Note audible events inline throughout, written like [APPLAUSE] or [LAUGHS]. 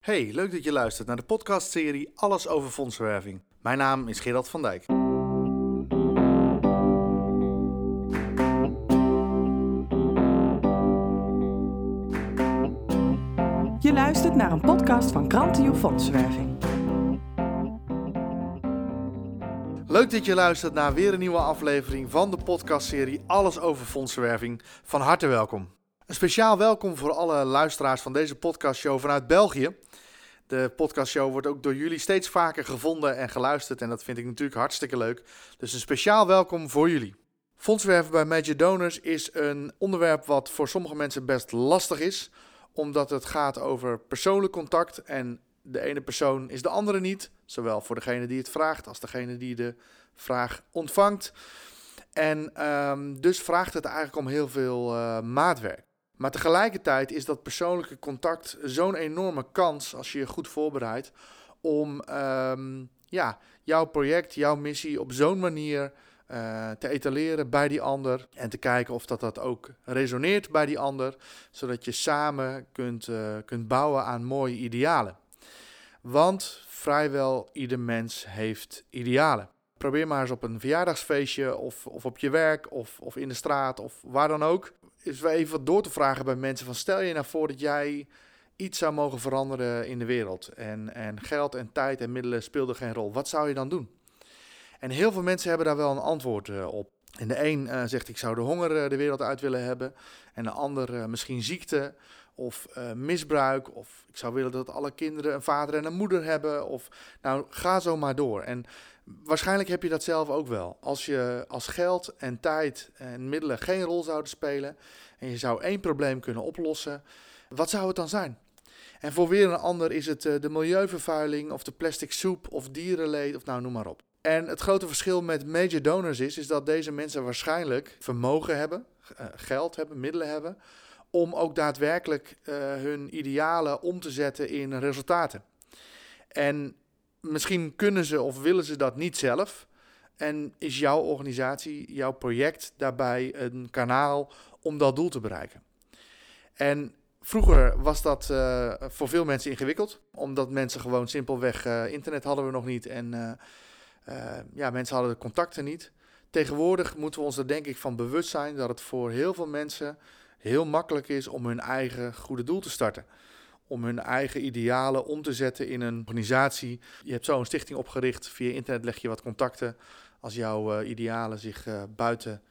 Hey, leuk dat je luistert naar de podcastserie Alles over fondsenwerving. Mijn naam is Gerald van Dijk. Je luistert naar een podcast van Krantio Fondsenwerving. Leuk dat je luistert naar weer een nieuwe aflevering van de podcastserie Alles over fondsenwerving. Van harte welkom. Een speciaal welkom voor alle luisteraars van deze podcastshow vanuit België. De podcastshow wordt ook door jullie steeds vaker gevonden en geluisterd. En dat vind ik natuurlijk hartstikke leuk. Dus een speciaal welkom voor jullie. Fondswerven bij Major Donors is een onderwerp wat voor sommige mensen best lastig is. Omdat het gaat over persoonlijk contact. En de ene persoon is de andere niet. Zowel voor degene die het vraagt als degene die de vraag ontvangt. En ehm, dus vraagt het eigenlijk om heel veel uh, maatwerk. Maar tegelijkertijd is dat persoonlijke contact zo'n enorme kans als je je goed voorbereidt om um, ja, jouw project, jouw missie op zo'n manier uh, te etaleren bij die ander en te kijken of dat, dat ook resoneert bij die ander, zodat je samen kunt, uh, kunt bouwen aan mooie idealen. Want vrijwel ieder mens heeft idealen. Probeer maar eens op een verjaardagsfeestje of, of op je werk of, of in de straat of waar dan ook is wel even wat door te vragen bij mensen van stel je nou voor dat jij iets zou mogen veranderen in de wereld en, en geld en tijd en middelen speelden geen rol. Wat zou je dan doen? En heel veel mensen hebben daar wel een antwoord uh, op. En de een uh, zegt ik zou de honger uh, de wereld uit willen hebben. En de ander misschien ziekte of misbruik. Of ik zou willen dat alle kinderen een vader en een moeder hebben. Of nou, ga zo maar door. En waarschijnlijk heb je dat zelf ook wel. Als je als geld en tijd en middelen geen rol zouden spelen en je zou één probleem kunnen oplossen, wat zou het dan zijn? En voor weer een ander is het de milieuvervuiling of de plastic soep of dierenleed of nou noem maar op. En het grote verschil met major donors is, is dat deze mensen waarschijnlijk vermogen hebben, geld hebben, middelen hebben, om ook daadwerkelijk uh, hun idealen om te zetten in resultaten. En misschien kunnen ze of willen ze dat niet zelf. En is jouw organisatie, jouw project daarbij een kanaal om dat doel te bereiken? En vroeger was dat uh, voor veel mensen ingewikkeld, omdat mensen gewoon simpelweg uh, internet hadden we nog niet en uh, ja, mensen hadden de contacten niet. Tegenwoordig moeten we ons er denk ik van bewust zijn dat het voor heel veel mensen heel makkelijk is om hun eigen goede doel te starten om hun eigen idealen om te zetten in een organisatie. Je hebt zo een stichting opgericht. Via internet leg je wat contacten. Als jouw uh, idealen zich uh, buiten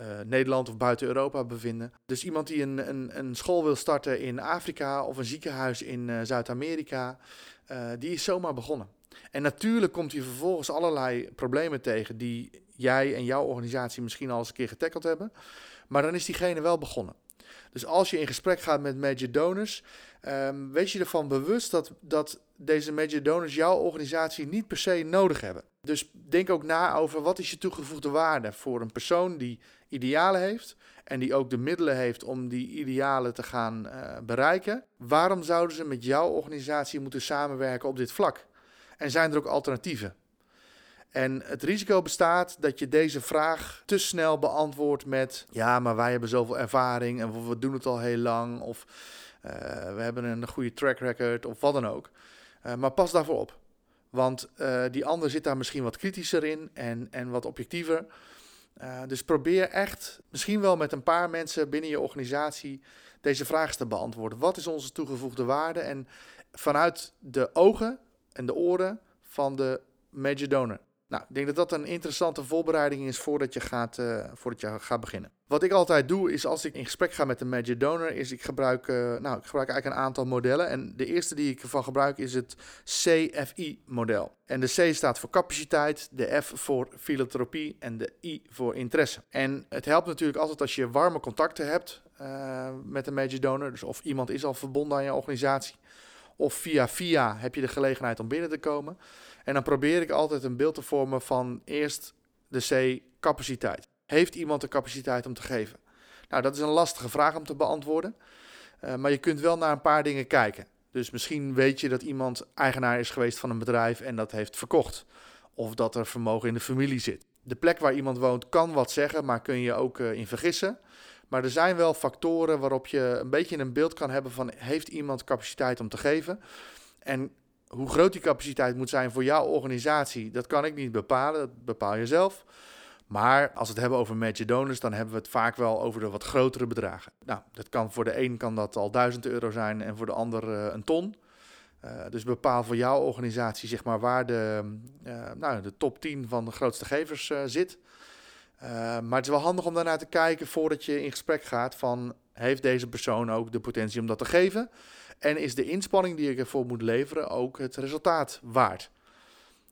uh, Nederland of buiten Europa bevinden. Dus iemand die een, een, een school wil starten in Afrika of een ziekenhuis in Zuid-Amerika, die is zomaar begonnen. En natuurlijk komt hij vervolgens allerlei problemen tegen die jij en jouw organisatie misschien al eens een keer getackeld hebben. Maar dan is diegene wel begonnen. Dus als je in gesprek gaat met major donors, um, wees je ervan bewust dat, dat deze major donors jouw organisatie niet per se nodig hebben. Dus denk ook na over wat is je toegevoegde waarde voor een persoon die idealen heeft en die ook de middelen heeft om die idealen te gaan uh, bereiken. Waarom zouden ze met jouw organisatie moeten samenwerken op dit vlak? En zijn er ook alternatieven? En het risico bestaat dat je deze vraag te snel beantwoordt met: ja, maar wij hebben zoveel ervaring en we doen het al heel lang, of uh, we hebben een goede track record, of wat dan ook. Uh, maar pas daarvoor op. Want uh, die ander zit daar misschien wat kritischer in en, en wat objectiever. dus probeer echt, misschien wel met een paar mensen binnen je organisatie, deze vraag te beantwoorden. Wat is onze toegevoegde waarde? En vanuit de ogen en de oren van de major donor. Nou, ik denk dat dat een interessante voorbereiding is voordat je gaat, uh, voordat je gaat beginnen. Wat ik altijd doe is als ik in gesprek ga met een Magic Donor, is ik gebruik, uh, nou, ik gebruik eigenlijk een aantal modellen. En de eerste die ik ervan gebruik is het CFI-model. En de C staat voor capaciteit, de F voor filantropie en de I voor interesse. En het helpt natuurlijk altijd als je warme contacten hebt uh, met een Magic Donor. Dus of iemand is al verbonden aan je organisatie. Of via via heb je de gelegenheid om binnen te komen. En dan probeer ik altijd een beeld te vormen van eerst de C, capaciteit. Heeft iemand de capaciteit om te geven? Nou, dat is een lastige vraag om te beantwoorden. Uh, maar je kunt wel naar een paar dingen kijken. Dus misschien weet je dat iemand eigenaar is geweest van een bedrijf en dat heeft verkocht. Of dat er vermogen in de familie zit. De plek waar iemand woont kan wat zeggen, maar kun je ook uh, in vergissen. Maar er zijn wel factoren waarop je een beetje een beeld kan hebben van heeft iemand capaciteit om te geven. En hoe groot die capaciteit moet zijn voor jouw organisatie, dat kan ik niet bepalen. Dat bepaal je zelf. Maar als we het hebben over major donors, dan hebben we het vaak wel over de wat grotere bedragen. Nou, dat kan voor de een kan dat al 1000 euro zijn en voor de ander uh, een ton. Uh, dus bepaal voor jouw organisatie zeg maar, waar de, uh, nou, de top 10 van de grootste gevers zit. Maar het is wel handig om daarnaar te kijken voordat je in gesprek gaat van heeft deze persoon ook de potentie om dat te geven? En is de inspanning die ik ervoor moet leveren ook het resultaat waard?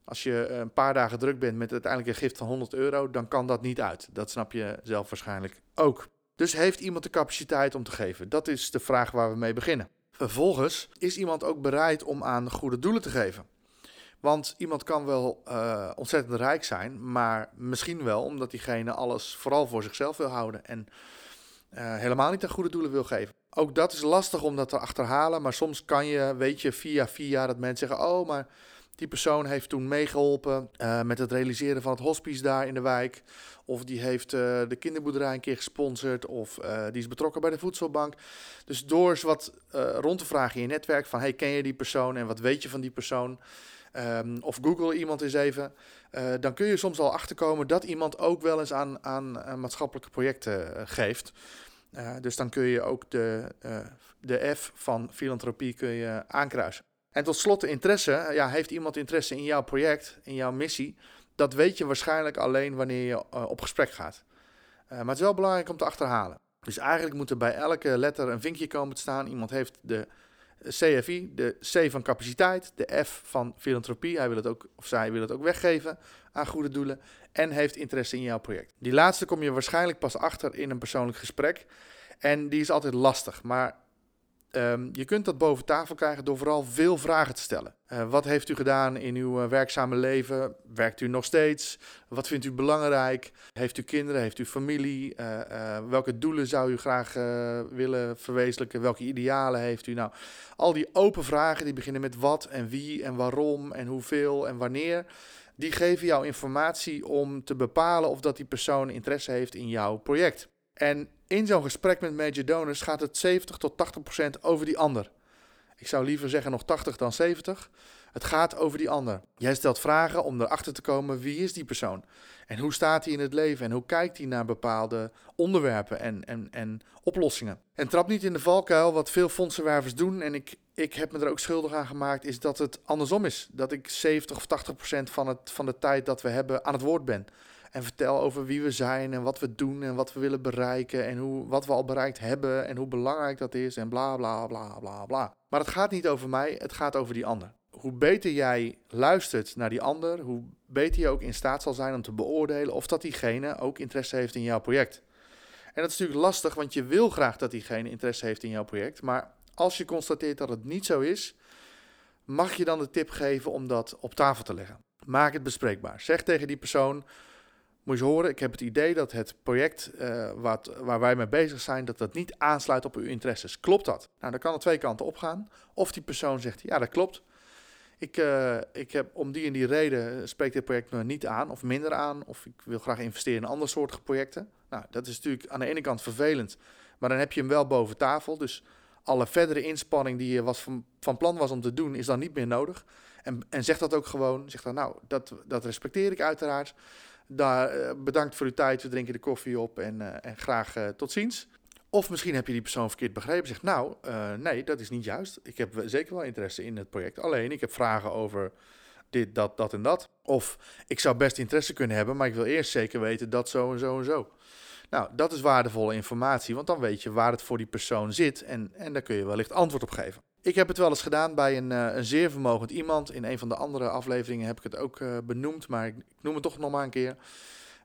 Als je een paar dagen druk bent met uiteindelijk een gift van 100 euro, dan kan dat niet uit. Dat snap je zelf waarschijnlijk ook. Dus heeft iemand de capaciteit om te geven? Dat is de vraag waar we mee beginnen. Vervolgens is iemand ook bereid om aan goede doelen te geven. Want iemand kan wel uh, ontzettend rijk zijn, maar misschien wel omdat diegene alles vooral voor zichzelf wil houden en uh, helemaal niet aan goede doelen wil geven. Ook dat is lastig om dat te achterhalen, maar soms kan je, weet je, via via dat mensen zeggen: Oh, maar die persoon heeft toen meegeholpen uh, met het realiseren van het hospice daar in de wijk. Of die heeft de kinderboerderij een keer gesponsord. Of die is betrokken bij de voedselbank. Dus door eens wat rond te vragen in je netwerk van... hey, ken je die persoon en wat weet je van die persoon? Um, of Google iemand eens even. dan kun je soms al achterkomen dat iemand ook wel eens aan, aan maatschappelijke projecten geeft. dus dan kun je ook de, de F van filantropie kun je aankruisen. En tot slot de interesse. Ja, heeft iemand interesse in jouw project, in jouw missie? Dat weet je waarschijnlijk alleen wanneer je op gesprek gaat. Maar het is wel belangrijk om te achterhalen. Dus eigenlijk moet er bij elke letter een vinkje komen te staan. Iemand heeft de CFI, de C van capaciteit, de F van filantropie. Hij wil het ook, of zij wil het ook weggeven aan goede doelen. En heeft interesse in jouw project. Die laatste kom je waarschijnlijk pas achter in een persoonlijk gesprek. En die is altijd lastig. Maar Um, je kunt dat boven tafel krijgen door vooral veel vragen te stellen. Uh, wat heeft u gedaan in uw uh, werkzame leven? Werkt u nog steeds? Wat vindt u belangrijk? Heeft u kinderen? Heeft u familie? Uh, welke doelen zou u graag willen verwezenlijken? Welke idealen heeft u? Nou, al die open vragen die beginnen met wat en wie en waarom en hoeveel en wanneer. Die geven jou informatie om te bepalen of dat die persoon interesse heeft in jouw project. En in zo'n gesprek met major donors gaat het 70 tot 80 procent over die ander. Ik zou liever zeggen nog 80 dan 70. Het gaat over die ander. Jij stelt vragen om erachter te komen wie is die persoon. En hoe staat hij in het leven en hoe kijkt hij naar bepaalde onderwerpen en, en, en oplossingen. En trap niet in de valkuil wat veel fondsenwervers doen. En ik, ik heb me er ook schuldig aan gemaakt, is dat het andersom is. Dat ik 70 of 80 procent van, het, van de tijd dat we hebben aan het woord ben. En vertel over wie we zijn en wat we doen en wat we willen bereiken en hoe, wat we al bereikt hebben en hoe belangrijk dat is en bla bla bla bla bla. Maar het gaat niet over mij, het gaat over die ander. Hoe beter jij luistert naar die ander, hoe beter je ook in staat zal zijn om te beoordelen of dat diegene ook interesse heeft in jouw project. En dat is natuurlijk lastig, want je wil graag dat diegene interesse heeft in jouw project. Maar als je constateert dat het niet zo is, mag je dan de tip geven om dat op tafel te leggen. Maak het bespreekbaar. Zeg tegen die persoon: moet je horen, ik heb het idee dat het project uh, wat, waar wij mee bezig zijn, dat dat niet aansluit op uw interesses. Klopt dat? Nou, dan kan er twee kanten op gaan. Of die persoon zegt, ja, dat klopt. Ik, uh, ik heb om die en die reden spreekt dit project me niet aan of minder aan. Of ik wil graag investeren in andere soorten projecten. Nou, dat is natuurlijk aan de ene kant vervelend. Maar dan heb je hem wel boven tafel. Dus alle verdere inspanning die je was van, van plan was om te doen, is dan niet meer nodig. En, en zeg dat ook gewoon. Zeg dan, nou, dat, dat respecteer ik uiteraard. Eh, bedankt voor uw tijd, we drinken de koffie op en, eh, en graag eh, tot ziens. Of misschien heb je die persoon verkeerd begrepen. Zegt, nou, nee, dat is niet juist. Ik heb zeker wel interesse in het project. Alleen, ik heb vragen over dit, dat, dat en dat. Of ik zou best interesse kunnen hebben, maar ik wil eerst zeker weten dat zo en zo en zo. Nou, dat is waardevolle informatie, want dan weet je waar het voor die persoon zit en, en daar kun je wellicht antwoord op geven. Ik heb het wel eens gedaan bij een, uh, een zeer vermogend iemand. In een van de andere afleveringen heb ik het ook uh, benoemd, maar ik, noem het toch nog maar een keer.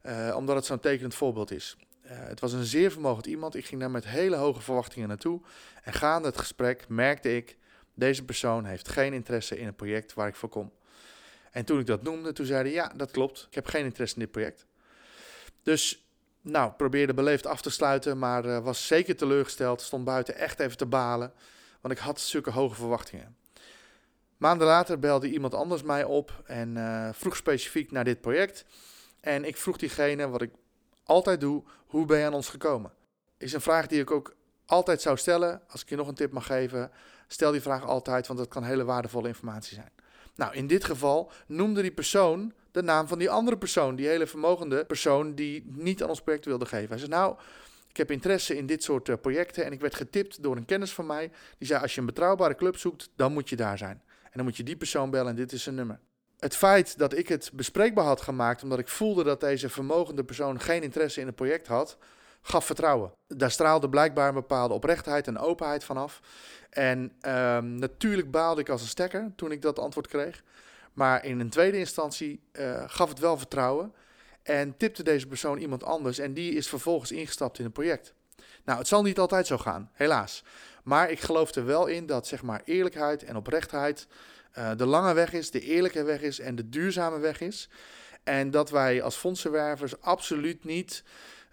Uh, omdat het zo'n tekenend voorbeeld is. het was een zeer vermogend iemand. Ik ging daar met hele hoge verwachtingen naartoe. En gaande het gesprek merkte ik, deze persoon heeft geen interesse in het project waar ik voor kom. En toen ik dat noemde, toen zei hij, ja, dat klopt. Ik heb geen interesse in dit project. Dus nou, probeerde beleefd af te sluiten, maar was zeker teleurgesteld. Stond buiten echt even te balen want ik had zulke hoge verwachtingen. Maanden later belde iemand anders mij op en uh, vroeg specifiek naar dit project. En ik vroeg diegene, wat ik altijd doe, hoe ben je aan ons gekomen? Is een vraag die ik ook altijd zou stellen, als ik je nog een tip mag geven, stel die vraag altijd, want dat kan hele waardevolle informatie zijn. Nou, in dit geval noemde die persoon de naam van die andere persoon, die hele vermogende persoon die niet aan ons project wilde geven. Hij zei, nou, ik heb interesse in dit soort eh, projecten en ik werd getipt door een kennis van mij. Die zei, als je een betrouwbare club zoekt, dan moet je daar zijn. En dan moet je die persoon bellen en dit is zijn nummer. Het feit dat ik het bespreekbaar had gemaakt, omdat ik voelde dat deze vermogende persoon geen interesse in het project had, gaf vertrouwen. Daar straalde blijkbaar een bepaalde oprechtheid en openheid vanaf. En um, natuurlijk baalde ik als een stekker toen ik dat antwoord kreeg. Maar in een tweede instantie uh, gaf het wel vertrouwen. En tipte deze persoon iemand anders. En die is vervolgens ingestapt in het project. Nou, het zal niet altijd zo gaan, helaas. Maar ik geloof er wel in dat zeg maar eerlijkheid en oprechtheid uh, de lange weg is, de eerlijke weg is en de duurzame weg is. En dat wij als fondsenwervers absoluut niet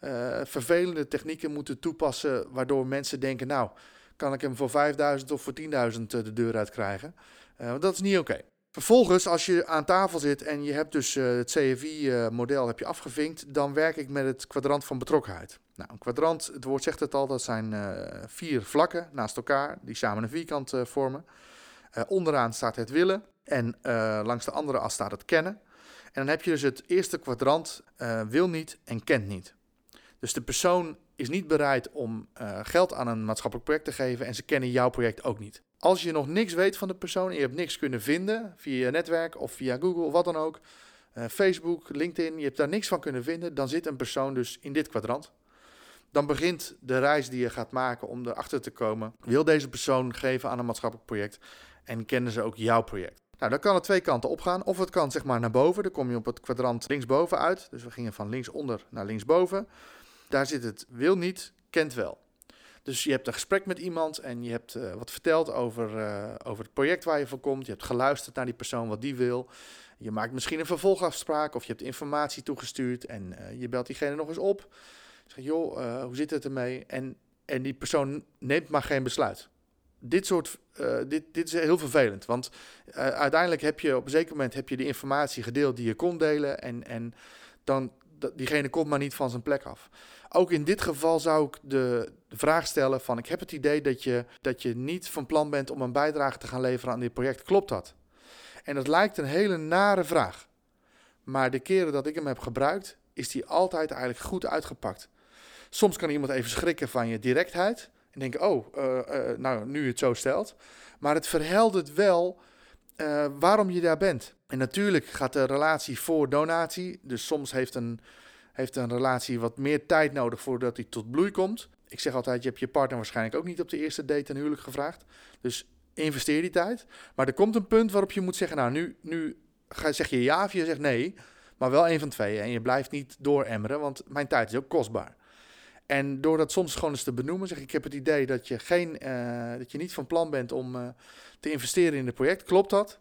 uh, vervelende technieken moeten toepassen, waardoor mensen denken, nou, kan ik hem voor 5000 of voor 10.000 de deur uit krijgen? Dat is niet oké. Vervolgens, als je aan tafel zit en je hebt dus uh, het CFI-model heb je afgevinkt, dan werk ik met het kwadrant van betrokkenheid. Nou, een kwadrant, het woord zegt het al, dat zijn uh, vier vlakken naast elkaar die samen een vierkant uh, vormen. onderaan staat het willen en langs de andere as staat het kennen. En dan heb je dus het eerste kwadrant wil niet en kent niet. Dus de persoon is niet bereid om uh, geld aan een maatschappelijk project te geven en ze kennen jouw project ook niet. Als je nog niks weet van de persoon en je hebt niks kunnen vinden via je netwerk of via Google of wat dan ook, uh, Facebook, LinkedIn, je hebt daar niks van kunnen vinden, dan zit een persoon dus in dit kwadrant. Dan begint de reis die je gaat maken om erachter te komen, wil deze persoon geven aan een maatschappelijk project en kennen ze ook jouw project? Nou, dan kan het twee kanten opgaan. Of het kan zeg maar naar boven, dan kom je op het kwadrant linksboven uit. Dus we gingen van linksonder naar linksboven. Daar zit het wil niet, kent wel. Dus je hebt een gesprek met iemand en je hebt uh, wat verteld over, uh, over het project waar je voor komt. Je hebt geluisterd naar die persoon wat die wil. Je maakt misschien een vervolgafspraak of je hebt informatie toegestuurd en uh, je belt diegene nog eens op. Zeg, joh, hoe zit het ermee? En, en die persoon neemt maar geen besluit. Dit, soort, dit, dit is heel vervelend, want uiteindelijk heb je op een zeker moment heb je de informatie gedeeld die je kon delen en, en dan diegene komt maar niet van zijn plek af. Ook in dit geval zou ik de, vraag stellen van ik heb het idee dat je, dat je niet van plan bent om een bijdrage te gaan leveren aan dit project. Klopt dat? En dat lijkt een hele nare vraag. Maar de keren dat ik hem heb gebruikt, is die altijd eigenlijk goed uitgepakt. Soms kan iemand even schrikken van je directheid en denken, oh, uh, uh, nou, nu je het zo stelt. Maar het verheldert wel uh, waarom je daar bent. En natuurlijk gaat de relatie voor donatie. Dus soms heeft een, heeft een relatie wat meer tijd nodig voordat hij tot bloei komt. Ik zeg altijd, je hebt je partner waarschijnlijk ook niet op de eerste date een huwelijk gevraagd. Dus investeer die tijd. Maar er komt een punt waarop je moet zeggen, nou nu, nu zeg je ja of je zegt nee. Maar wel een van twee. En je blijft niet dooremmeren, want mijn tijd is ook kostbaar. En door dat soms gewoon eens te benoemen, zeg ik, heb het idee dat je, geen, uh, dat je niet van plan bent om uh, te investeren in het project. Klopt dat?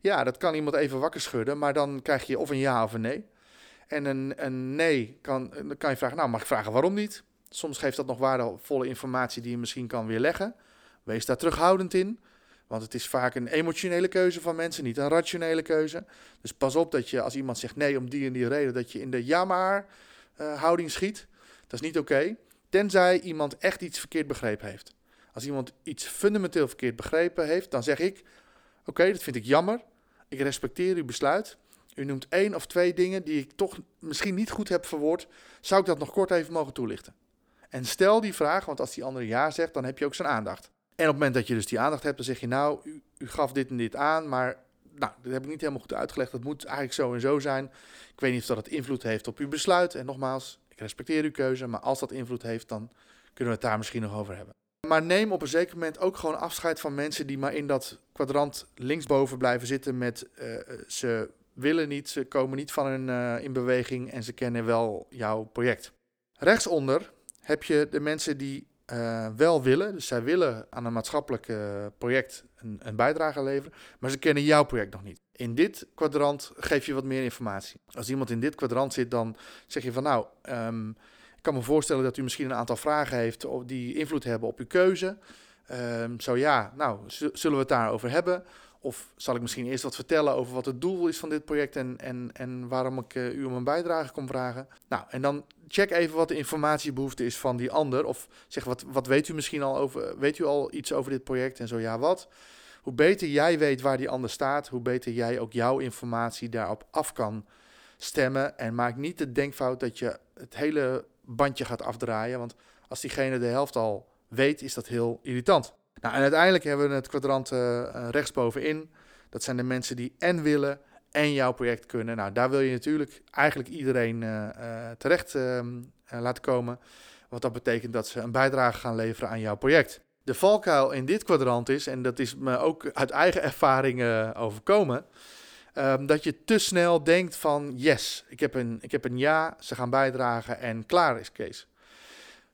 Ja, dat kan iemand even wakker schudden, maar dan krijg je of een ja of een nee. En een, een nee, kan, dan kan je vragen, nou mag ik vragen waarom niet? Soms geeft dat nog waardevolle informatie die je misschien kan weerleggen. Wees daar terughoudend in, want het is vaak een emotionele keuze van mensen, niet een rationele keuze. Dus pas op dat je als iemand zegt nee om die en die reden, dat je in de ja maar uh, houding schiet. Dat is niet oké, tenzij iemand echt iets verkeerd begrepen heeft. Als iemand iets fundamenteel verkeerd begrepen heeft, dan zeg ik: Oké, dat vind ik jammer. Ik respecteer uw besluit. U noemt één of twee dingen die ik toch misschien niet goed heb verwoord. Zou ik dat nog kort even mogen toelichten? En stel die vraag, want als die andere ja zegt, dan heb je ook zijn aandacht. En op het moment dat je dus die aandacht hebt, dan zeg je nou, u, u gaf dit en dit aan, maar nou, dat heb ik niet helemaal goed uitgelegd. Dat moet eigenlijk zo en zo zijn. Ik weet niet of dat het invloed heeft op uw besluit. En nogmaals, respecteer uw keuze, maar als dat invloed heeft, dan kunnen we het daar misschien nog over hebben. Maar neem op een zeker moment ook gewoon afscheid van mensen die maar in dat kwadrant linksboven blijven zitten met uh, ze willen niet, ze komen niet van hun uh, in beweging en ze kennen wel jouw project. Rechtsonder heb je de mensen die wel willen, dus zij willen aan een maatschappelijk project een, een, bijdrage leveren, maar ze kennen jouw project nog niet. In dit kwadrant geef je wat meer informatie. Als iemand in dit kwadrant zit, dan zeg je van nou, um, ik kan me voorstellen dat u misschien een aantal vragen heeft die invloed hebben op uw keuze. Um, zo ja, nou, zullen we het daarover hebben? Of zal ik misschien eerst wat vertellen over wat het doel is van dit project en, en, en waarom ik uh, u om een bijdrage kom vragen? Nou, en dan check even wat de informatiebehoefte is van die ander. Of zeg, wat, wat weet u misschien al over, weet u al iets over dit project en zo ja, wat? Hoe beter jij weet waar die ander staat, hoe beter jij ook jouw informatie daarop af kan stemmen. En maak niet de denkfout dat je het hele bandje gaat afdraaien. Want als diegene de helft al weet, is dat heel irritant. Nou, en uiteindelijk hebben we het kwadrant uh, rechtsbovenin. Dat zijn de mensen die en willen en jouw project kunnen. Nou, daar wil je natuurlijk eigenlijk iedereen uh, terecht ehm, laten komen. Want dat betekent dat ze een bijdrage gaan leveren aan jouw project. De valkuil in dit kwadrant is, en dat is me ook uit eigen ervaring overkomen, um, dat je te snel denkt van yes, ik heb, een, ik heb een ja, ze gaan bijdragen en klaar is Kees.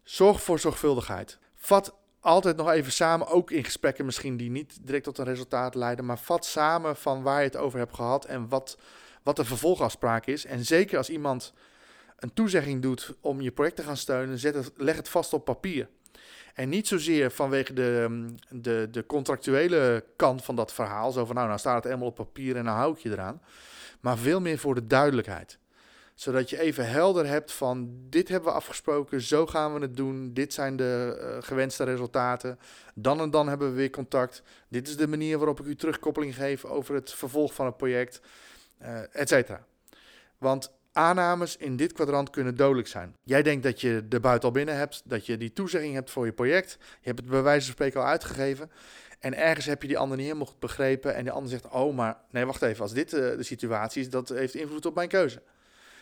Zorg voor zorgvuldigheid. Vat altijd nog even samen, ook in gesprekken misschien die niet direct tot een resultaat leiden, maar vat samen van waar je het over hebt gehad en wat, wat de vervolgafspraak is. En zeker als iemand een toezegging doet om je project te gaan steunen, zet leg het vast op papier. En niet zozeer vanwege de, de, de contractuele kant van dat verhaal, zo van nou, nou staat het helemaal op papier en nou hou ik je eraan, maar veel meer voor de duidelijkheid zodat je even helder hebt van dit hebben we afgesproken, zo gaan we het doen, dit zijn de uh, gewenste resultaten. Dan en dan hebben we weer contact. Dit is de manier waarop ik u terugkoppeling geef over het vervolg van het project, uh, et cetera. Want aannames in dit kwadrant kunnen dodelijk zijn. Jij denkt dat je de buiten al binnen hebt, dat je die toezegging hebt voor je project. Je hebt het bij wijze van spreken al uitgegeven. En ergens heb je die ander niet helemaal goed begrepen. En de ander zegt: Oh, maar nee, wacht even. Als dit uh, de situatie is, dat heeft invloed op mijn keuze.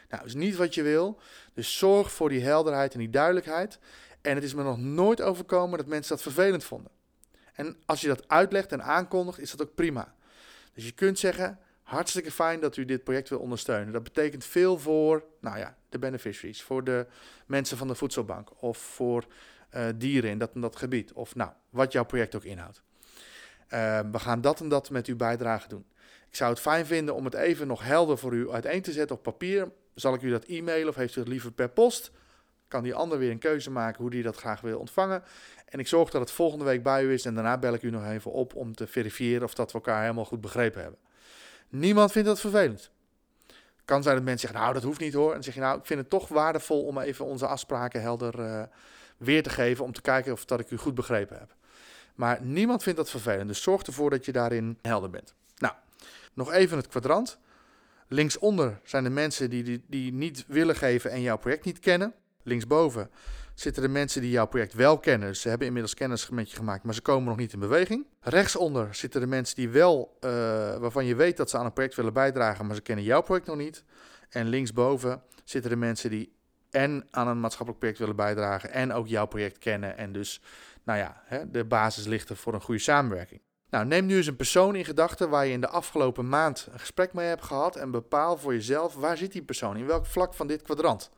Nou, dat is niet wat je wil. Dus zorg voor die helderheid en die duidelijkheid. En het is me nog nooit overkomen dat mensen dat vervelend vonden. En als je dat uitlegt en aankondigt, is dat ook prima. Dus je kunt zeggen: hartstikke fijn dat u dit project wil ondersteunen. Dat betekent veel voor, nou ja, de beneficiaries, voor de mensen van de voedselbank of voor uh, dieren in dat en dat gebied. Of nou, wat jouw project ook inhoudt. Uh, we gaan dat en dat met uw bijdrage doen. Ik zou het fijn vinden om het even nog helder voor u uiteen te zetten op papier. Zal ik u dat e-mailen of heeft u het liever per post? Kan die ander weer een keuze maken hoe die dat graag wil ontvangen. En ik zorg dat het volgende week bij u is en daarna bel ik u nog even op om te verifiëren of dat we elkaar helemaal goed begrepen hebben. Niemand vindt dat vervelend. Kan zijn dat mensen zeggen, nou dat hoeft niet hoor. En dan zeg je, nou ik vind het toch waardevol om even onze afspraken helder uh, weer te geven om te kijken of dat ik u goed begrepen heb. Maar niemand vindt dat vervelend, dus zorg ervoor dat je daarin helder bent. Nou, nog even het kwadrant. Linksonder zijn de mensen die, die, die niet willen geven en jouw project niet kennen. Linksboven zitten de mensen die jouw project wel kennen. Ze hebben inmiddels kennis met je gemaakt, maar ze komen nog niet in beweging. Rechtsonder zitten de mensen die wel, uh, waarvan je weet dat ze aan een project willen bijdragen, maar ze kennen jouw project nog niet. En linksboven zitten de mensen die en aan een maatschappelijk project willen bijdragen en ook jouw project kennen. En dus, nou ja, hè, de basis ligt er voor een goede samenwerking. Nou, neem nu eens een persoon in gedachten waar je in de afgelopen maand een gesprek mee hebt gehad en bepaal voor jezelf waar zit die persoon, in welk vlak van dit kwadrant.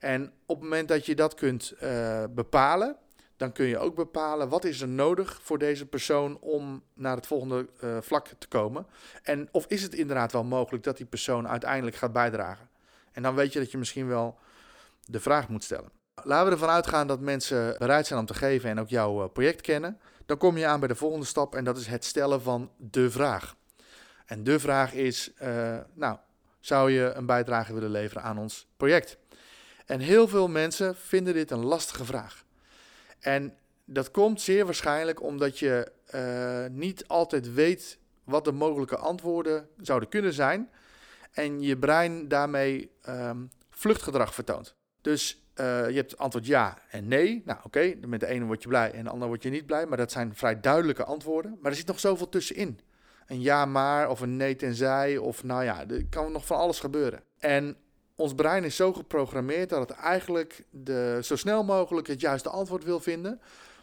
En op het moment dat je dat kunt uh, bepalen, dan kun je ook bepalen wat is er nodig voor deze persoon om naar het volgende uh, vlak te komen. En of is het inderdaad wel mogelijk dat die persoon uiteindelijk gaat bijdragen. En dan weet je dat je misschien wel de vraag moet stellen. Laten we ervan uitgaan dat mensen bereid zijn om te geven en ook jouw uh, project kennen. Dan kom je aan bij de volgende stap en dat is het stellen van de vraag. En de vraag is, nou, zou je een bijdrage willen leveren aan ons project? En heel veel mensen vinden dit een lastige vraag. En dat komt zeer waarschijnlijk omdat je uh, niet altijd weet wat de mogelijke antwoorden zouden kunnen zijn. En je brein daarmee um, vluchtgedrag vertoont. Dus uh, je hebt antwoord ja en nee. Nou, oké, met de ene word je blij en de andere word je niet blij. Maar dat zijn vrij duidelijke antwoorden. Maar er zit nog zoveel tussenin. Een ja maar of een nee tenzij of nou ja, er kan nog van alles gebeuren. En ons brein is zo geprogrammeerd dat het eigenlijk de, zo snel mogelijk het juiste antwoord wil vinden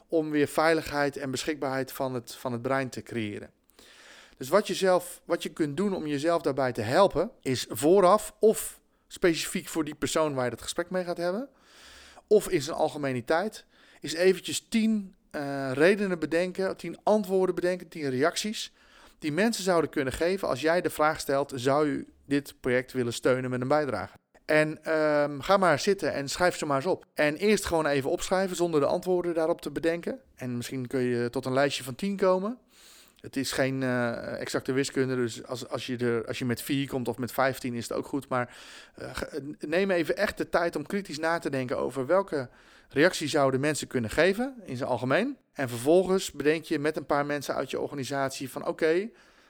om weer veiligheid en beschikbaarheid van het, van het brein te creëren. Dus wat je, zelf, wat je kunt doen om jezelf daarbij te helpen, is vooraf of specifiek voor die persoon waar je het gesprek mee gaat hebben, of in zijn algemeniteit, is eventjes tien uh, redenen bedenken, tien antwoorden bedenken, tien reacties die mensen zouden kunnen geven als jij de vraag stelt: zou u dit project willen steunen met een bijdrage? En um, ga maar zitten en schrijf ze maar eens op. En eerst gewoon even opschrijven zonder de antwoorden daarop te bedenken. En misschien kun je tot een lijstje van tien komen. Het is geen uh, exacte wiskunde, dus als, als, je er, als je met 4 komt of met 15 is het ook goed. Maar uh, neem even echt de tijd om kritisch na te denken over welke reactie zouden mensen kunnen geven in zijn algemeen. En vervolgens bedenk je met een paar mensen uit je organisatie van oké,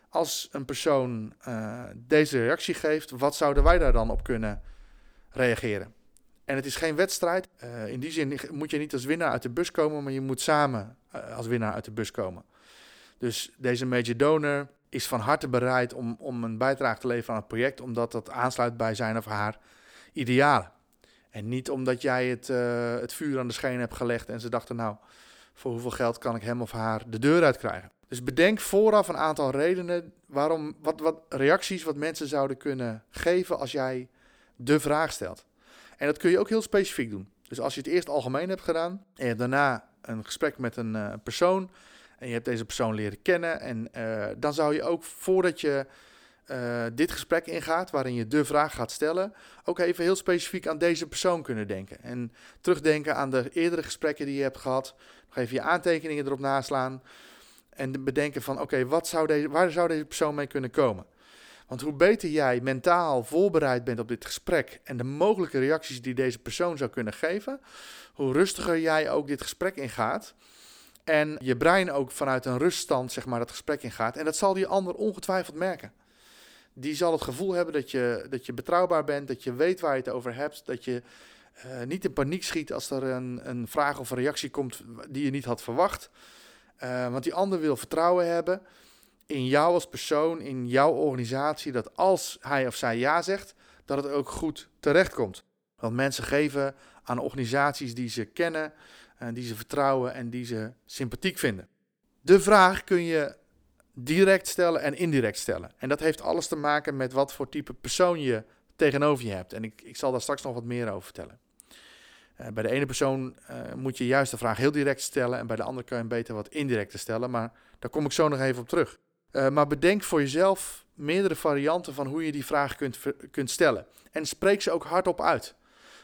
als een persoon deze reactie geeft, wat zouden wij daar dan op kunnen reageren? En het is geen wedstrijd. Uh, in die zin moet je niet als winnaar uit de bus komen, maar je moet samen uh, als winnaar uit de bus komen. Dus deze major donor is van harte bereid om, om een bijdrage te leveren aan het project, omdat dat aansluit bij zijn of haar idealen. En niet omdat jij het, uh, het vuur aan de schenen hebt gelegd en ze dachten, nou, voor hoeveel geld kan ik hem of haar de deur uitkrijgen. Dus bedenk vooraf een aantal redenen waarom, wat, wat reacties wat mensen zouden kunnen geven als jij de vraag stelt. En dat kun je ook heel specifiek doen. Dus als je het eerst algemeen hebt gedaan en je daarna een gesprek met een uh, persoon en je hebt deze persoon leren kennen en uh, dan zou je ook voordat je uh, dit gesprek ingaat, waarin je de vraag gaat stellen, ook even heel specifiek aan deze persoon kunnen denken. En terugdenken aan de eerdere gesprekken die je hebt gehad. Nog even je aantekeningen erop naslaan. En bedenken van, oké, wat zou deze, waar zou deze persoon mee kunnen komen? Want hoe beter jij mentaal voorbereid bent op dit gesprek en de mogelijke reacties die deze persoon zou kunnen geven, hoe rustiger jij ook dit gesprek ingaat. En je brein ook vanuit een ruststand, zeg maar, het gesprek ingaat. En dat zal die ander ongetwijfeld merken die zal het gevoel hebben dat je, dat je betrouwbaar bent, dat je weet waar je het over hebt, dat je uh, niet in paniek schiet als er een, een vraag of een reactie komt die je niet had verwacht. Uh, want die ander wil vertrouwen hebben in jou als persoon, in jouw organisatie, dat als hij of zij ja zegt, dat het ook goed terecht komt. Want mensen geven aan organisaties die ze kennen, uh, die ze vertrouwen en die ze sympathiek vinden. De vraag kun je direct stellen en indirect stellen. En dat heeft alles te maken met wat voor type persoon je tegenover je hebt. En ik, ik zal daar straks nog wat meer over vertellen. Uh, bij de ene persoon uh, moet je juist de vraag heel direct stellen en bij de andere kan je hem beter wat indirect stellen. Maar daar kom ik zo nog even op terug. Uh, maar bedenk voor jezelf meerdere varianten van hoe je die vraag kunt, kunt stellen. En spreek ze ook hardop uit.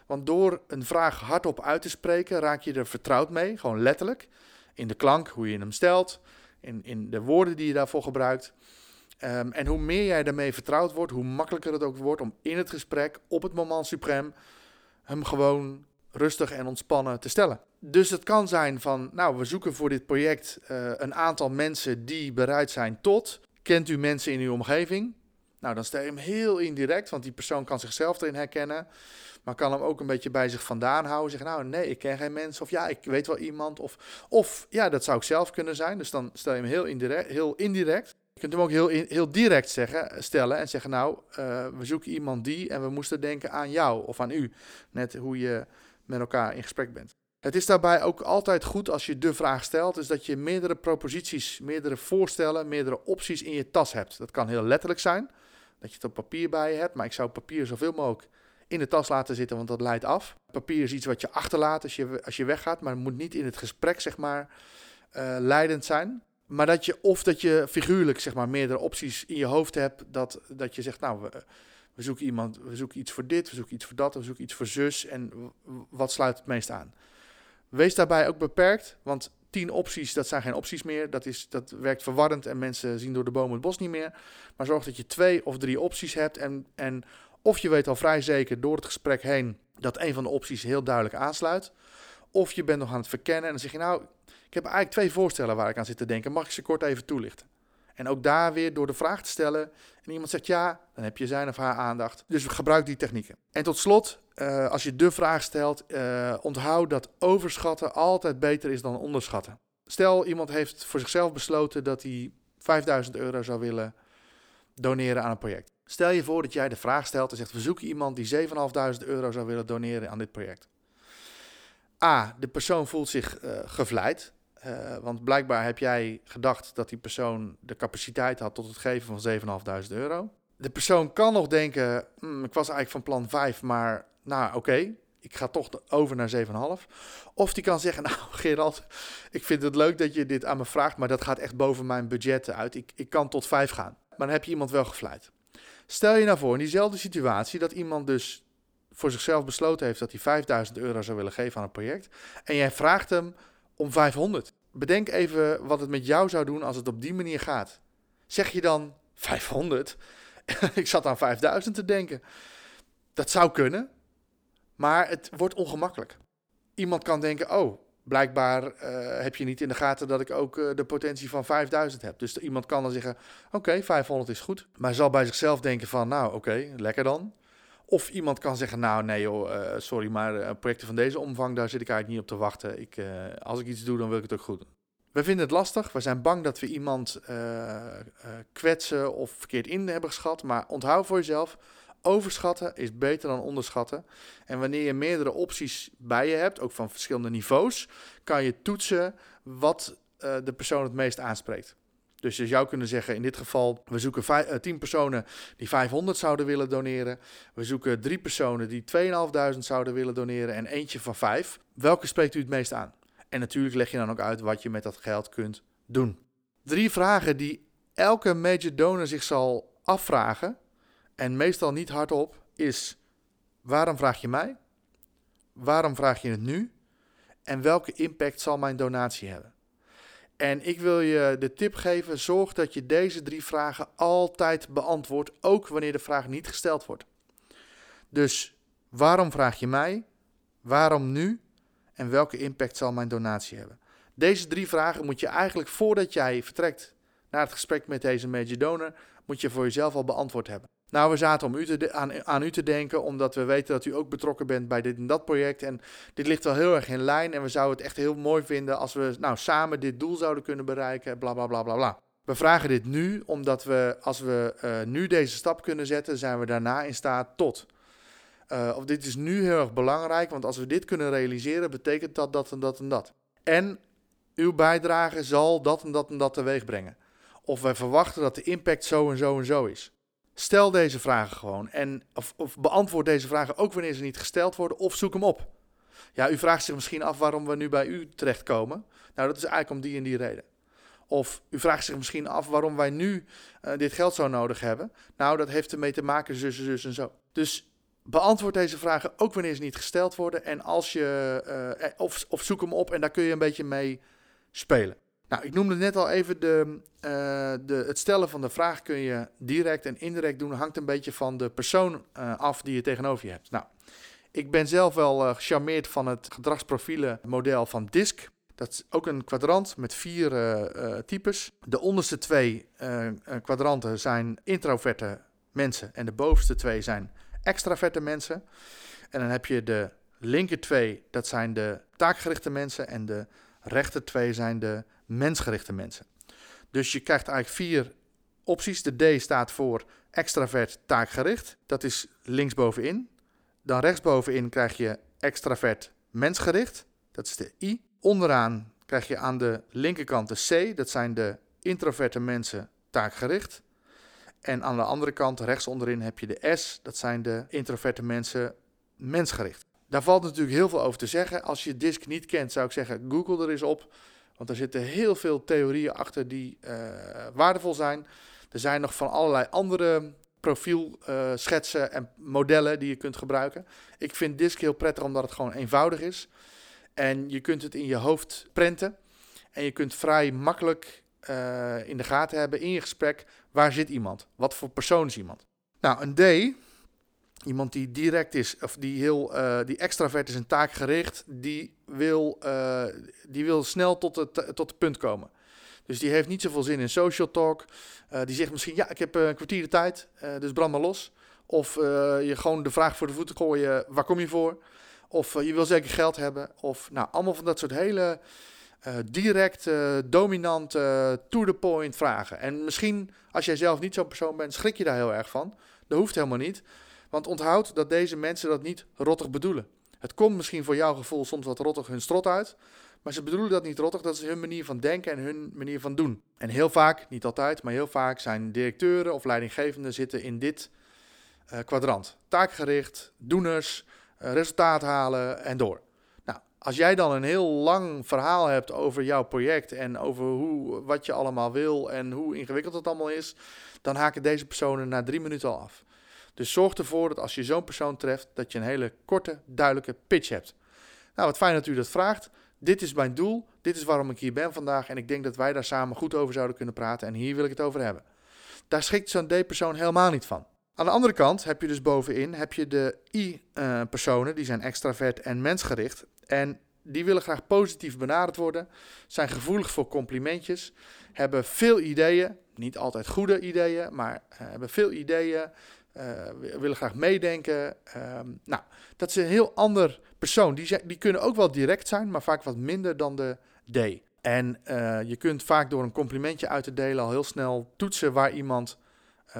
Want door een vraag hardop uit te spreken raak je er vertrouwd mee, gewoon letterlijk. In de klank, hoe je hem stelt, in, in de woorden die je daarvoor gebruikt. Um, en hoe meer jij daarmee vertrouwd wordt, hoe makkelijker het ook wordt om in het gesprek op het moment suprem hem gewoon rustig en ontspannen te stellen. Dus het kan zijn van, nou, we zoeken voor dit project uh, een aantal mensen die bereid zijn tot. Kent u mensen in uw omgeving? Nou, dan stel je hem heel indirect, want die persoon kan zichzelf erin herkennen. Maar kan hem ook een beetje bij zich vandaan houden. Zeggen, nou nee, ik ken geen mensen. Of ja, ik weet wel iemand. Of, of ja, dat zou ik zelf kunnen zijn. Dus dan stel je hem heel indirect. Heel indirect. Je kunt hem ook heel, heel direct zeggen, stellen en zeggen, nou, uh, we zoeken iemand die en we moesten denken aan jou of aan u. Net hoe je met elkaar in gesprek bent. Het is daarbij ook altijd goed als je de vraag stelt, is dat je meerdere proposities, meerdere voorstellen, meerdere opties in je tas hebt. Dat kan heel letterlijk zijn, dat je het op papier bij je hebt, maar ik zou papier zoveel mogelijk in de tas laten zitten, want dat leidt af. Papier is iets wat je achterlaat als je, als je weggaat, maar het moet niet in het gesprek, zeg maar, uh, leidend zijn. Maar dat je, of dat je figuurlijk, zeg maar, meerdere opties in je hoofd hebt, dat, dat je zegt, nou, we zoeken iemand, we zoeken iets voor dit, we zoeken iets voor dat, we zoeken iets voor zus en wat sluit het meest aan. Wees daarbij ook beperkt, want tien opties, dat zijn geen opties meer. Dat, is, dat werkt verwarrend en mensen zien door de bomen het bos niet meer. Maar zorg dat je twee of drie opties hebt en, en of je weet al vrij zeker door het gesprek heen dat een van de opties heel duidelijk aansluit. Of je bent nog aan het verkennen en dan zeg je nou, ik heb eigenlijk twee voorstellen waar ik aan zit te denken. Mag ik ze kort even toelichten? En ook daar weer door de vraag te stellen en iemand zegt ja, dan heb je zijn of haar aandacht. Dus gebruik die technieken. En tot slot, uh, als je de vraag stelt, uh, onthoud dat overschatten altijd beter is dan onderschatten. Stel, iemand heeft voor zichzelf besloten dat hij 5000 euro zou willen doneren aan een project. Stel je voor dat jij de vraag stelt en zegt: We zoeken iemand die 7.500 euro zou willen doneren aan dit project. A. De persoon voelt zich uh, gevleid. Uh, want blijkbaar heb jij gedacht dat die persoon de capaciteit had tot het geven van 7.500 euro. De persoon kan nog denken: hm, Ik was eigenlijk van plan 5, maar nou oké, ik ga toch over naar 7,5. Of die kan zeggen: [LAUGHS] Nou, Gerald, ik vind het leuk dat je dit aan me vraagt, maar dat gaat echt boven mijn budget uit. Ik, ik kan tot 5 gaan. Maar dan heb je iemand wel gevleid. Stel je nou voor in diezelfde situatie dat iemand dus voor zichzelf besloten heeft dat hij 5000 euro zou willen geven aan een project. En jij vraagt hem om 500. bedenk even wat het met jou zou doen als het op die manier gaat. Zeg je dan 500? [LAUGHS] ik zat aan 5000 te denken. Dat zou kunnen, maar het wordt ongemakkelijk. Iemand kan denken: oh, blijkbaar uh, heb je niet in de gaten dat ik ook uh, de potentie van 5000 heb. Dus iemand kan dan zeggen: oké, 500 is goed. Maar zal bij zichzelf denken: van nou, oké, lekker dan. Of iemand kan zeggen, nou nee joh, uh, sorry, maar projecten van deze omvang, daar zit ik eigenlijk niet op te wachten. Ik, als ik iets doe, dan wil ik het ook goed doen. We vinden het lastig. We zijn bang dat we iemand kwetsen of verkeerd in hebben geschat. Maar onthoud voor jezelf, Overschatten is beter dan onderschatten. En wanneer je meerdere opties bij je hebt, ook van verschillende niveaus, kan je toetsen wat de persoon het meest aanspreekt. Dus je zou kunnen zeggen, in dit geval, we zoeken vijf, uh, 10 personen die 500 zouden willen doneren. We zoeken drie personen die 2.500 zouden willen doneren en eentje van 5. Welke spreekt u het meest aan? En natuurlijk leg je dan ook uit wat je met dat geld kunt doen. Drie vragen die elke major donor zich zal afvragen en meestal niet hardop, is waarom vraag je mij? Waarom vraag je het nu? En welke impact zal mijn donatie hebben? En ik wil je de tip geven: zorg dat je deze drie vragen altijd beantwoordt, ook wanneer de vraag niet gesteld wordt. Dus waarom vraag je mij? Waarom nu? En welke impact zal mijn donatie hebben? Deze drie vragen moet je eigenlijk voordat jij vertrekt naar het gesprek met deze major donor, moet je voor jezelf al beantwoord hebben. Nou, we zaten om u te aan, aan, u te denken, omdat we weten dat u ook betrokken bent bij dit en dat project. En dit ligt wel heel erg in lijn. En we zouden het echt heel mooi vinden als we nou, samen dit doel zouden kunnen bereiken. Bla bla bla bla bla. We vragen dit nu, omdat we, als we uh, nu deze stap kunnen zetten, zijn we daarna in staat tot. Uh, of dit is nu heel erg belangrijk, want als we dit kunnen realiseren, betekent dat dat en dat en dat. En uw bijdrage zal dat en dat en dat teweeg brengen. Of wij verwachten dat de impact zo en zo en zo is. Stel deze vragen gewoon. En, of, of beantwoord deze vragen ook wanneer ze niet gesteld worden, of zoek hem op. Ja, u vraagt zich misschien af waarom we nu bij u terechtkomen. Nou, dat is eigenlijk om die en die reden. Of u vraagt zich misschien af waarom wij nu uh, dit geld zo nodig hebben. Nou, dat heeft ermee te maken, zus, zus en zo. Dus beantwoord deze vragen ook wanneer ze niet gesteld worden. En als je, uh, of, of zoek hem op en daar kun je een beetje mee spelen. Nou, ik noemde net al even de, uh, de, het stellen van de vraag kun je direct en indirect doen. Hangt een beetje van de persoon uh, af die je tegenover je hebt. Nou, ik ben zelf wel uh, gecharmeerd van het gedragsprofielenmodel van DISC. Dat is ook een kwadrant met vier types. De onderste twee kwadranten zijn introverte mensen en de bovenste twee zijn extraverte mensen. En dan heb je de linker twee, dat zijn de taakgerichte mensen en de rechter twee zijn de mensgerichte mensen. Dus je krijgt eigenlijk vier opties. De D staat voor extravert taakgericht. Dat is linksbovenin. Dan rechtsbovenin krijg je extravert mensgericht. Dat is de I. Onderaan krijg je aan de linkerkant de C. Dat zijn de introverte mensen taakgericht. En aan de andere kant, rechts onderin, heb je de S. Dat zijn de introverte mensen mensgericht. Daar valt natuurlijk heel veel over te zeggen. Als je DISC niet kent, zou ik zeggen: Google er eens op. Want er zitten heel veel theorieën achter die uh, waardevol zijn. Er zijn nog van allerlei andere profielschetsen uh, en modellen die je kunt gebruiken. Ik vind DISC heel prettig omdat het gewoon eenvoudig is. En je kunt het in je hoofd prenten. En je kunt vrij makkelijk uh, in de gaten hebben in je gesprek waar zit iemand? Wat voor persoon is iemand? Nou, een D Iemand die direct is, of die heel uh, die extravert is en taakgericht, die wil, uh, die wil snel tot het, tot het punt komen. Dus die heeft niet zoveel zin in social talk. Uh, die zegt misschien, ja, ik heb een kwartier de tijd, dus brand maar los. Of je gewoon de vraag voor de voeten gooien, waar kom je voor? Of je wil zeker geld hebben. Of nou, allemaal van dat soort hele direct, dominant, to the point vragen. En misschien, als jij zelf niet zo'n persoon bent, schrik je daar heel erg van. Dat hoeft helemaal niet. Want onthoud dat deze mensen dat niet rottig bedoelen. Het komt misschien voor jouw gevoel soms wat rottig hun strot uit. Maar ze bedoelen dat niet rottig, dat is hun manier van denken en hun manier van doen. En heel vaak, niet altijd, maar heel vaak zijn directeuren of leidinggevenden zitten in dit uh, kwadrant. Taakgericht, doeners, uh, resultaat halen en door. Nou, als jij dan een heel lang verhaal hebt over jouw project en over hoe, wat je allemaal wil en hoe ingewikkeld het allemaal is, dan haken deze personen na drie minuten al af. Dus zorg ervoor dat als je zo'n persoon treft, dat je een hele korte, duidelijke pitch hebt. Nou, wat fijn dat u dat vraagt. dit is mijn doel, dit is waarom ik hier ben vandaag en ik denk dat wij daar samen goed over zouden kunnen praten en hier wil ik het over hebben. Daar schikt zo'n D-persoon helemaal niet van. Aan de andere kant heb je dus bovenin heb je de I-personen, die zijn extravert en mensgericht. En die willen graag positief benaderd worden, zijn gevoelig voor complimentjes, hebben veel ideeën, niet altijd goede ideeën, maar uh, hebben veel ideeën, uh, willen graag meedenken. Uh, nou, dat is een heel ander persoon. Die, die kunnen ook wel direct zijn, maar vaak wat minder dan de D. En uh, je kunt vaak door een complimentje uit te delen al heel snel toetsen waar iemand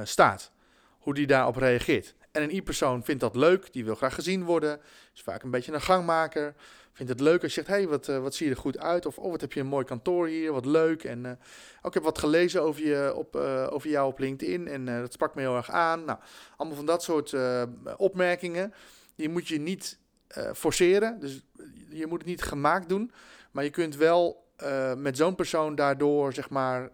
staat. Hoe die daarop reageert. En een I-persoon vindt dat leuk, die wil graag gezien worden, is vaak een beetje een gangmaker. Vindt het leuk als je zegt, hey, wat, uh, wat zie je er goed uit? Of, oh, wat heb je een mooi kantoor hier, wat leuk. En uh, ook ik heb wat gelezen over, je op, uh, over jou op LinkedIn en dat sprak me heel erg aan. Nou, allemaal van dat soort opmerkingen. Die moet je niet forceren, dus je moet het niet gemaakt doen. Maar je kunt wel met zo'n persoon daardoor, zeg maar,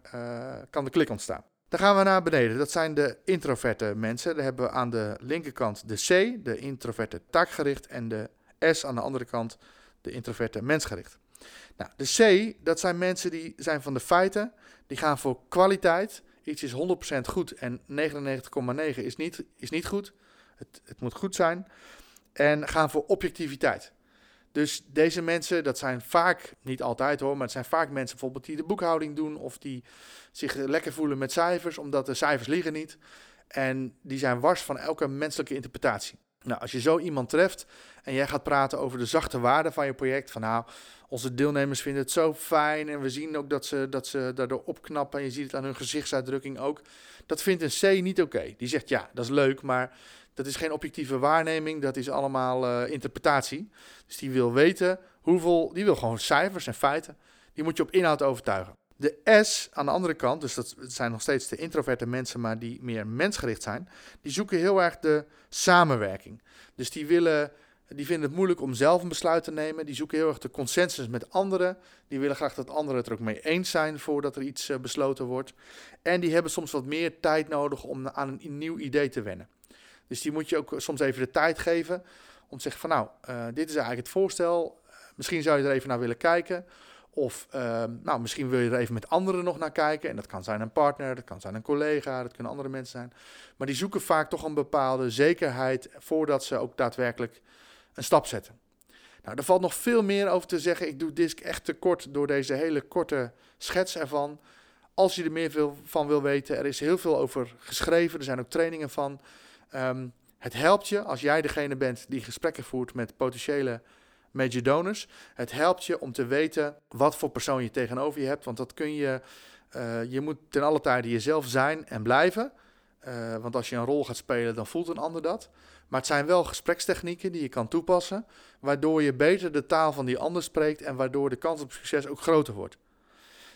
kan de klik ontstaan. Dan gaan we naar beneden. Dat zijn de introverte mensen. Daar hebben we aan de linkerkant de C, de introverte taakgericht. En de S aan de andere kant, de introverte mensgericht. Nou, de C, dat zijn mensen die zijn van de feiten. Die gaan voor kwaliteit. Iets is 100% goed en 99,9 is niet, is niet goed. Het, het moet goed zijn. En gaan voor objectiviteit. Dus deze mensen, dat zijn vaak, niet altijd hoor, maar het zijn vaak mensen bijvoorbeeld die de boekhouding doen of die zich lekker voelen met cijfers, omdat de cijfers liegen niet. En die zijn wars van elke menselijke interpretatie. Nou, als je zo iemand treft en jij gaat praten over de zachte waarde van je project, van nou, onze deelnemers vinden het zo fijn en we zien ook dat ze, dat ze daardoor opknappen en je ziet het aan hun gezichtsuitdrukking ook. Dat vindt een C niet oké. Die zegt ja, dat is leuk, maar dat is geen objectieve waarneming, dat is allemaal uh, interpretatie. Dus die wil weten hoeveel, die wil gewoon cijfers en feiten. Die moet je op inhoud overtuigen. De S aan de andere kant, dus dat zijn nog steeds de introverte mensen, maar die meer mensgericht zijn, die zoeken heel erg de samenwerking. Dus die willen, die vinden het moeilijk om zelf een besluit te nemen. Die zoeken heel erg de consensus met anderen. Die willen graag dat anderen het er ook mee eens zijn voordat er iets uh, besloten wordt. En die hebben soms wat meer tijd nodig om aan een nieuw idee te wennen. Dus die moet je ook soms even de tijd geven om te zeggen van nou, uh, dit is eigenlijk het voorstel. Misschien zou je er even naar willen kijken. Of uh, nou, misschien wil je er even met anderen nog naar kijken. En dat kan zijn een partner, dat kan zijn een collega, dat kunnen andere mensen zijn. Maar die zoeken vaak toch een bepaalde zekerheid voordat ze ook daadwerkelijk een stap zetten. Nou, er valt nog veel meer over te zeggen. Ik doe DISC echt te kort door deze hele korte schets ervan. Als je er meer van wil weten, er is heel veel over geschreven. Er zijn ook trainingen van. Um, het helpt je als jij degene bent die gesprekken voert met potentiële major donors. Het helpt je om te weten wat voor persoon je tegenover je hebt. Want dat kun je. Uh, je moet ten alle tijde jezelf zijn en blijven. Uh, want als je een rol gaat spelen, dan voelt een ander dat. Maar het zijn wel gesprekstechnieken die je kan toepassen. Waardoor je beter de taal van die ander spreekt. En waardoor de kans op succes ook groter wordt.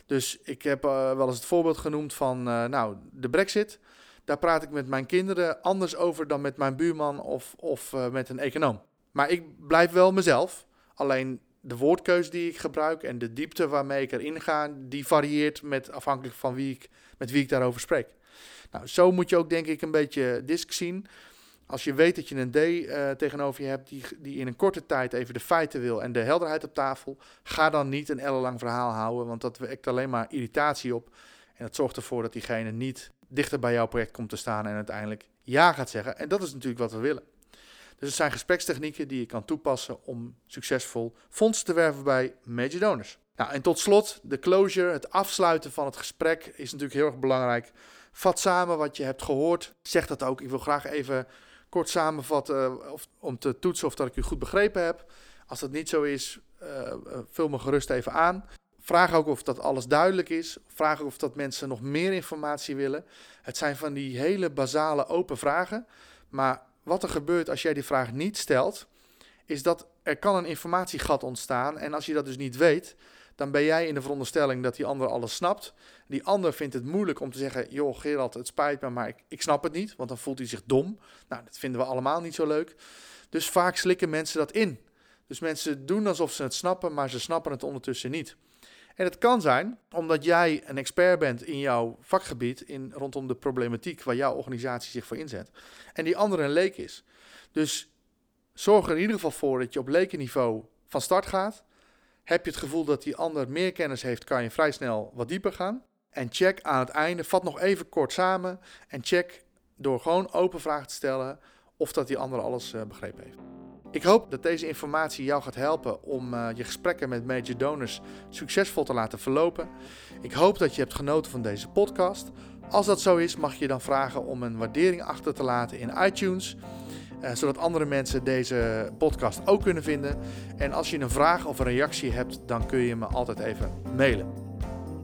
Dus ik heb uh, wel eens het voorbeeld genoemd van nou, de Brexit. Daar praat ik met mijn kinderen anders over dan met mijn buurman of, of met een econoom. Maar ik blijf wel mezelf. Alleen de woordkeus die ik gebruik en de diepte waarmee ik erin ga, die varieert met afhankelijk van wie ik, met wie ik daarover spreek. Nou, zo moet je ook denk ik een beetje disc zien. Als je weet dat je een D uh, tegenover je hebt die, die in een korte tijd even de feiten wil en de helderheid op tafel, ga dan niet een ellenlang verhaal houden, want dat wekt alleen maar irritatie op. En dat zorgt ervoor dat diegene niet dichter bij jouw project komt te staan en uiteindelijk ja gaat zeggen. En dat is natuurlijk wat we willen. Dus het zijn gesprekstechnieken die je kan toepassen om succesvol fondsen te werven bij major donors. Nou, en tot slot, de closure, het afsluiten van het gesprek is natuurlijk heel erg belangrijk. Vat samen wat je hebt gehoord. Zeg dat ook. Ik wil graag even kort samenvatten of, om te toetsen of dat ik u goed begrepen heb. Als dat niet zo is, uh, vul me gerust even aan. Vraag ook of dat alles duidelijk is. Vraag ook of dat mensen nog meer informatie willen. Het zijn van die hele basale open vragen. Maar wat er gebeurt als jij die vraag niet stelt, is dat er kan een informatiegat ontstaan. En als je dat dus niet weet, dan ben jij in de veronderstelling dat die ander alles snapt. Die ander vindt het moeilijk om te zeggen: joh, Gerald, het spijt me, maar ik, ik snap het niet. Want dan voelt hij zich dom. Nou, dat vinden we allemaal niet zo leuk. Dus vaak slikken mensen dat in. Dus mensen doen alsof ze het snappen, maar ze snappen het ondertussen niet. En het kan zijn omdat jij een expert bent in jouw vakgebied, in, rondom de problematiek waar jouw organisatie zich voor inzet, en die andere een leek is. Dus zorg er in ieder geval voor dat je op lekenniveau van start gaat. Heb je het gevoel dat die ander meer kennis heeft, kan je vrij snel wat dieper gaan. En check aan het einde, vat nog even kort samen en check door gewoon open vragen te stellen of dat die ander alles uh, begrepen heeft. Ik hoop dat deze informatie jou gaat helpen om uh, je gesprekken met major donors succesvol te laten verlopen. Ik hoop dat je hebt genoten van deze podcast. Als dat zo is, mag je dan vragen om een waardering achter te laten in iTunes. Uh, zodat andere mensen deze podcast ook kunnen vinden. En als je een vraag of een reactie hebt, dan kun je me altijd even mailen.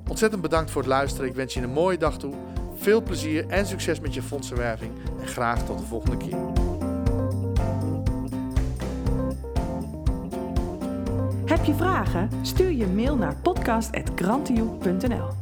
Ontzettend bedankt voor het luisteren. Ik wens je een mooie dag toe. Veel plezier en succes met je fondsenwerving. En graag tot de volgende keer. Heb je vragen? Stuur je mail naar podcast.grantioe.nl